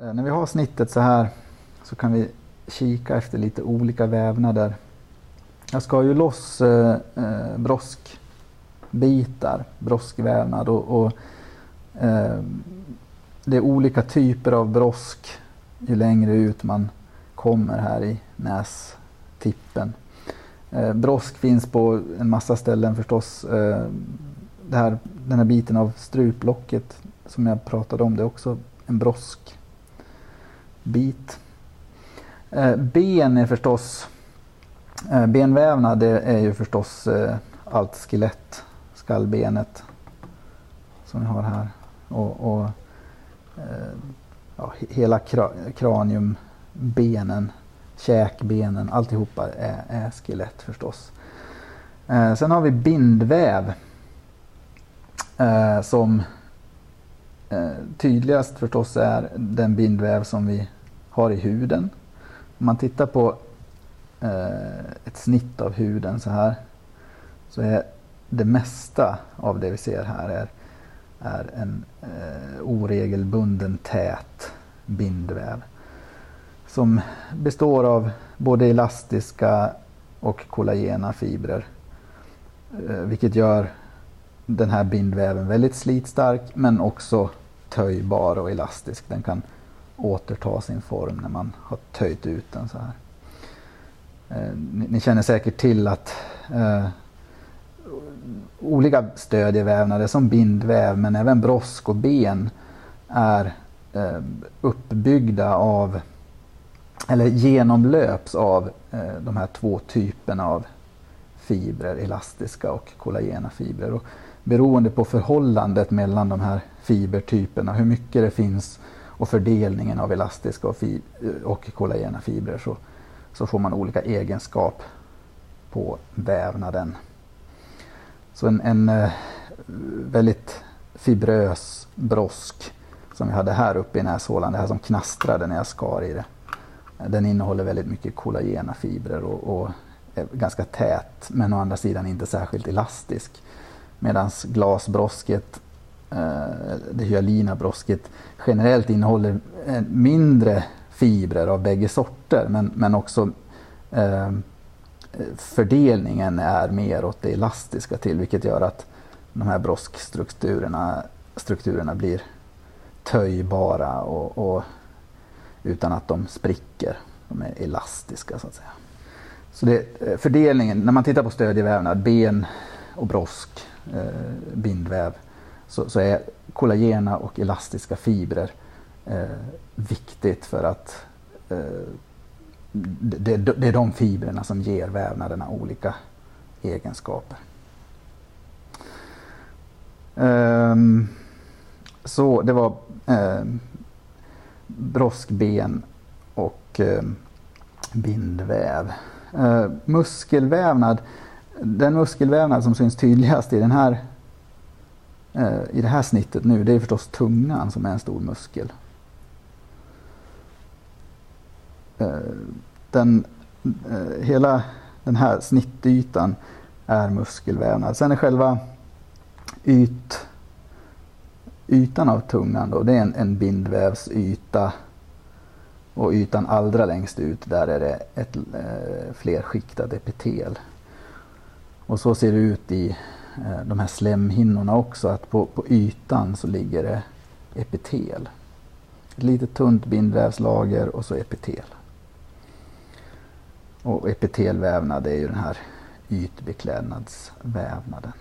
Eh, när vi har snittet så här så kan vi kika efter lite olika vävnader. Jag ska ju loss eh, eh, broskbitar, broskvävnad och, och eh, det är olika typer av brosk ju längre ut man kommer här i nästippen. Eh, brosk finns på en massa ställen förstås. Eh, det här, den här biten av struplocket som jag pratade om, det är också en brosk bit. Eh, ben är förstås, eh, benvävnad det är ju förstås eh, allt skelett, skallbenet som vi har här. Och, och ja, hela kra, käkbenen, alltihopa är, är skelett förstås. Sen har vi bindväv som tydligast förstås är den bindväv som vi har i huden. Om man tittar på eh, ett snitt av huden så här så är det mesta av det vi ser här är, är en eh, oregelbunden tät bindväv som består av både elastiska och kollagena fibrer. Eh, vilket gör den här bindväven väldigt slitstark men också töjbar och elastisk. Den kan återta sin form när man har töjt ut den så här. Eh, ni, ni, känner säkert till att eh, olika stödjevävnader som bindväv men även brosk och ben är eh, uppbyggda av eller genomlöps av eh, de här två typerna av fibrer, elastiska och kollagena fibrer. Och beroende på förhållandet mellan de här fibertyperna, hur mycket det finns och fördelningen av elastiska och, och kollagena fibrer så, så får man olika egenskap på vävnaden. Så en, en eh, väldigt fibrös brosk som vi hade här uppe i näshålan, det här som knastrade när jag skar i det. Den innehåller väldigt mycket kollagena fibrer och, och är ganska tät men å andra sidan inte särskilt elastisk. Medan glasbrosket, Eh, det hyalina brosket, generellt innehåller eh, mindre fibrer av bägge sorter men, men också eh, fördelningen är mer åt det elastiska till vilket gör att de här broskstrukturerna strukturerna blir töjbara och, och utan att de spricker. De är elastiska så att säga. Så det, eh, fördelningen, när man tittar på stödjevävnad, ben och brosk, eh, bindväv, så, så, är kollagena och elastiska fibrer eh, viktigt för att eh, det, det, är de fibrerna som ger vävnaderna olika egenskaper. Um, så det var eh, broskben och eh, bindväv. Eh, muskelvävnad, den muskelvävnad som syns tydligast i, den här, Eh, i det här snittet nu, det är förstås tungan som är en stor muskel. Eh, den, eh, hela den här snittytan är muskelvävnad. Sen är själva yt, ytan av tungan då, det är en, en bindvävsyta och ytan allra längst ut där är det ett eh, flerskiktat epitel. Och så ser det ut i Eh, de här slemhinnorna också att på, på ytan så ligger det epitel. Ett litet tunt bindvävslager och så epitel. Och epitelvävnad är ju den här ytbeklädnadsvävnaden.